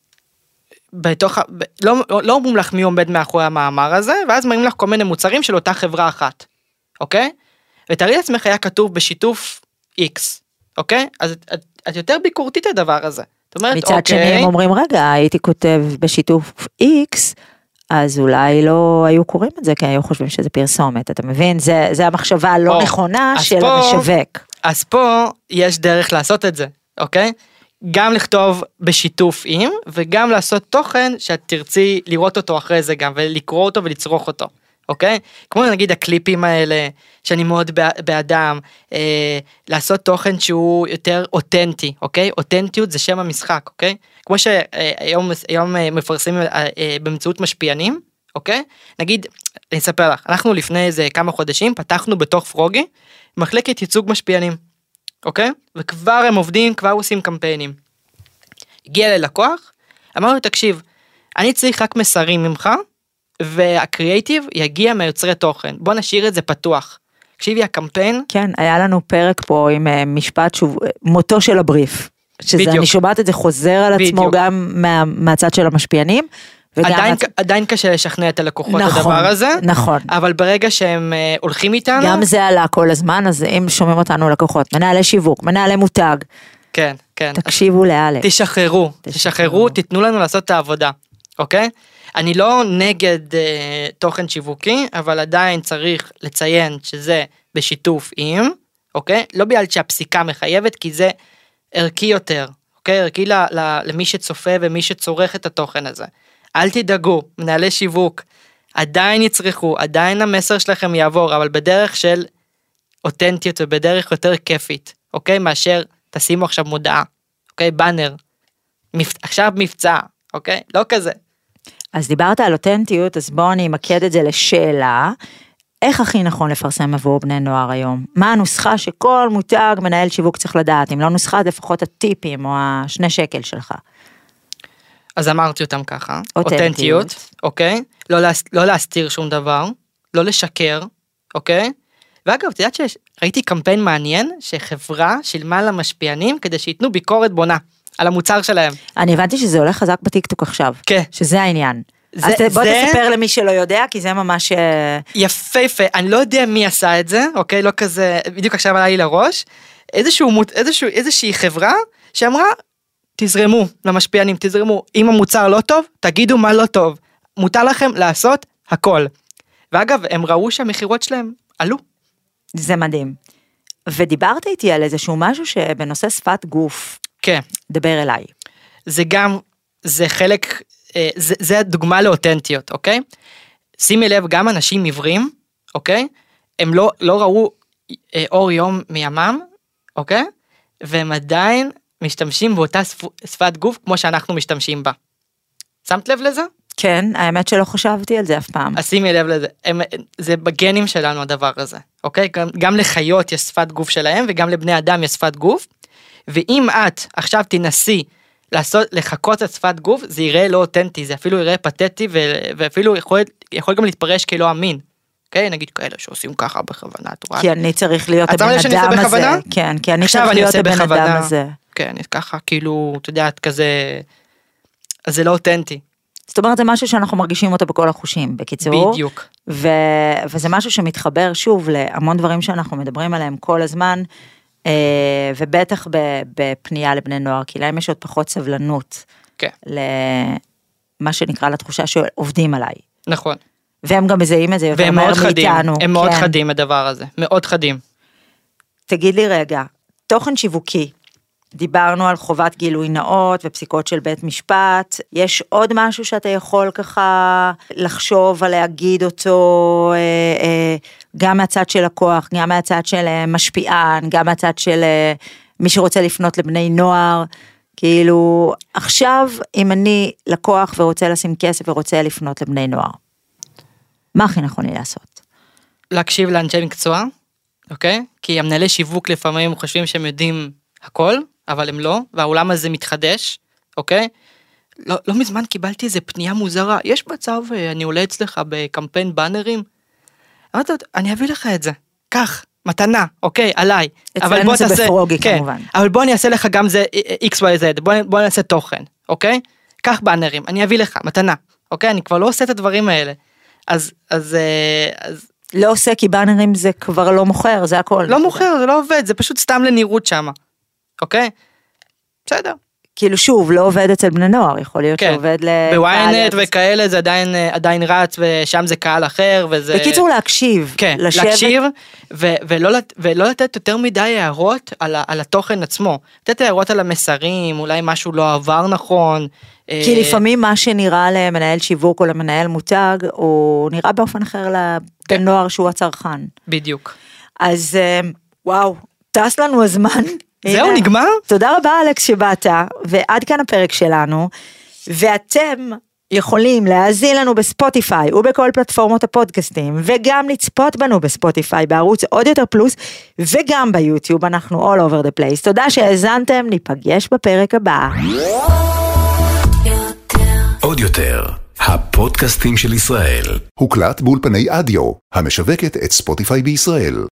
ה- ב- לא, לא אומרים לך מי עומד מאחורי המאמר הזה, ואז מראים לך כל מיני מוצרים של אותה חברה אחת, אוקיי? ותארי לעצמך היה כתוב בשיתוף X, אוקיי? אז את, את, את יותר ביקורתית לדבר הזה. זאת אומרת, מצד אוקיי, שני הם אומרים, רגע, הייתי כותב בשיתוף X, אז אולי לא היו קוראים את זה, כי היו חושבים שזה פרסומת, אתה מבין? זה, זה המחשבה הלא או, נכונה של פה- המשווק. אז פה יש דרך לעשות את זה, אוקיי? גם לכתוב בשיתוף עם, וגם לעשות תוכן שאת תרצי לראות אותו אחרי זה גם, ולקרוא אותו ולצרוך אותו, אוקיי? כמו נגיד הקליפים האלה, שאני מאוד בעדם, אה, לעשות תוכן שהוא יותר אותנטי, אוקיי? אותנטיות זה שם המשחק, אוקיי? כמו שהיום היום אה, מפרסמים אה, אה, באמצעות משפיענים, אוקיי? נגיד, אני אספר לך, אנחנו לפני איזה כמה חודשים פתחנו בתוך פרוגי מחלקת ייצוג משפיענים, אוקיי? וכבר הם עובדים, כבר עושים קמפיינים. הגיע אליי לקוח, אמר לו, תקשיב, אני צריך רק מסרים ממך, והקריאייטיב יגיע מיוצרי תוכן, בוא נשאיר את זה פתוח. תקשיבי, הקמפיין, כן, היה לנו פרק פה עם אה, משפט שהוא מותו של הבריף. שזה, בדיוק. אני שומעת את זה חוזר על עצמו בדיוק. גם מה, מהצד של המשפיענים. עדיין, מהצד- עדיין קשה לשכנע את הלקוחות נכון, הדבר הזה, נכון. אבל ברגע שהם אה, הולכים איתנו, גם זה עלה כל הזמן, אז אם שומעים אותנו לקוחות, מנהלי שיווק, מנהלי מותג, כן, כן, תקשיבו לאלכס. תשחררו, תשחררו. תשחררו, תיתנו לנו לעשות את העבודה, אוקיי? אני לא נגד אה, תוכן שיווקי, אבל עדיין צריך לציין שזה בשיתוף עם, אוקיי? לא בגלל שהפסיקה מחייבת, כי זה ערכי יותר, אוקיי? ערכי ל, ל, למי שצופה ומי שצורך את התוכן הזה. אל תדאגו, מנהלי שיווק, עדיין יצרכו, עדיין המסר שלכם יעבור, אבל בדרך של אותנטיות ובדרך יותר כיפית, אוקיי? מאשר תשימו עכשיו מודעה, אוקיי? באנר. מפ... עכשיו מבצע, אוקיי? לא כזה. אז דיברת על אותנטיות, אז בואו אני אמקד את זה לשאלה. איך הכי נכון לפרסם עבור בני נוער היום? מה הנוסחה שכל מותג מנהל שיווק צריך לדעת? אם לא נוסחה, לפחות הטיפים או השני שקל שלך. אז אמרתי אותם ככה. אותנטיות. אוקיי? לא, להס... לא להסתיר שום דבר, לא לשקר, אוקיי? ואגב, את יודעת שראיתי קמפיין מעניין שחברה שילמה למשפיענים כדי שייתנו ביקורת בונה על המוצר שלהם. אני הבנתי שזה הולך חזק בטיקטוק עכשיו. כן. שזה העניין. זה- אז בוא זה- תספר למי שלא יודע, כי זה ממש... אה, יפהפה, אני לא יודע מי עשה את זה, אוקיי? לא כזה, בדיוק עכשיו עלה לי לראש. איזשהו, איזשהו, איזושהי חברה שאמרה, תזרמו למשפיענים, תזרמו. אם המוצר לא טוב, תגידו מה לא טוב. מותר לכם לעשות הכל. ואגב, הם ראו שהמכירות שלהם עלו. זה מדהים. ודיברת איתי על איזשהו משהו שבנושא שפת גוף, כן, דבר אליי. זה גם, זה חלק, אה, זה, זה הדוגמה לאותנטיות, אוקיי? שימי לב, גם אנשים עיוורים, אוקיי? הם לא, לא ראו אה, אור יום מימם, אוקיי? והם עדיין משתמשים באותה שפ, שפת גוף כמו שאנחנו משתמשים בה. שמת לב לזה? כן, האמת שלא חשבתי על זה אף פעם. אז שימי לב לזה, הם, זה בגנים שלנו הדבר הזה, אוקיי? גם, גם לחיות יש שפת גוף שלהם וגם לבני אדם יש שפת גוף. ואם את עכשיו תנסי לעשות, לחקות את שפת גוף, זה יראה לא אותנטי, זה אפילו יראה פתטי ו, ואפילו יכול, יכול גם להתפרש כלא אמין. אוקיי? נגיד כאלה שעושים ככה בכוונה, את רואה? כי אני צריך להיות את שמה הבן לב שאני עושה אדם הזה. בכוונה? כן, כי אני צריך להיות הבן אדם. הזה. כן, ככה כאילו, את יודעת, כזה... אז זה לא אותנטי. זאת אומרת, זה משהו שאנחנו מרגישים אותו בכל החושים, בקיצור. בדיוק. ו... וזה משהו שמתחבר שוב להמון דברים שאנחנו מדברים עליהם כל הזמן, אה, ובטח. בפנייה לבני נוער, כי להם יש עוד פחות סבלנות כן, למה שנקרא לתחושה שעובדים עליי. נכון. והם גם מזהים את זה יותר מהר חדים, מאיתנו. הם מאוד כן. חדים הדבר הזה, מאוד חדים. תגיד לי רגע, תוכן שיווקי, דיברנו על חובת גילוי נאות ופסיקות של בית משפט, יש עוד משהו שאתה יכול ככה לחשוב על להגיד אותו, אה, אה, גם מהצד של לקוח, גם מהצד של אה, משפיען, גם מהצד של אה, מי שרוצה לפנות לבני נוער, כאילו, עכשיו אם אני לקוח ורוצה לשים כסף ורוצה לפנות לבני נוער, מה הכי נכון לי לעשות? להקשיב לאנשי מקצוע, אוקיי? כי המנהלי שיווק לפעמים חושבים שהם יודעים הכל, אבל הם לא, והעולם הזה מתחדש, אוקיי? לא, לא מזמן קיבלתי איזה פנייה מוזרה, יש מצב, אה, אני עולה אצלך בקמפיין באנרים? אמרתי לו, אני אביא לך את זה, קח, מתנה, אוקיי, עליי. אצלנו זה בפרוגי, כן, כמובן. אבל בוא אני אעשה לך גם זה אה, XYZ, בוא, בוא נעשה תוכן, אוקיי? קח באנרים, אני אביא לך, מתנה, אוקיי? אני כבר לא עושה את הדברים האלה. אז, אז, אה, אז לא עושה כי באנרים זה כבר לא מוכר, זה הכל. לא מוכר, זה לא עובד, זה פשוט סתם לנראות שמה. אוקיי? בסדר. כאילו שוב, לא עובד אצל בני נוער, יכול להיות כן, שעובד ל... בוויינט וכאלה זה עדיין, אה, עדיין רץ ושם זה קהל אחר וזה... בקיצור, להקשיב. כן, לשבת- להקשיב ו- ולא, ולא לתת יותר מדי הערות על, ה- על התוכן עצמו. לתת הערות על המסרים, אולי משהו לא עבר נכון. אה, כי לפעמים מה שנראה למנהל שיווק או למנהל מותג, הוא נראה באופן אחר לבן כן. נוער שהוא הצרכן. בדיוק. אז אה, וואו, טס לנו הזמן. זהו. נגמר? תודה רבה אלכס שבאת, ועד כאן הפרק שלנו, ואתם יכולים להאזין לנו בספוטיפיי ובכל פלטפורמות הפודקאסטים, וגם לצפות בנו בספוטיפיי בערוץ עוד יותר פלוס, וגם ביוטיוב, אנחנו all over the place. תודה שהאזנתם, ניפגש בפרק הבא. עוד יותר, הפודקאסטים של ישראל. הוקלט באולפני אדיו, המשווקת את ספוטיפיי בישראל.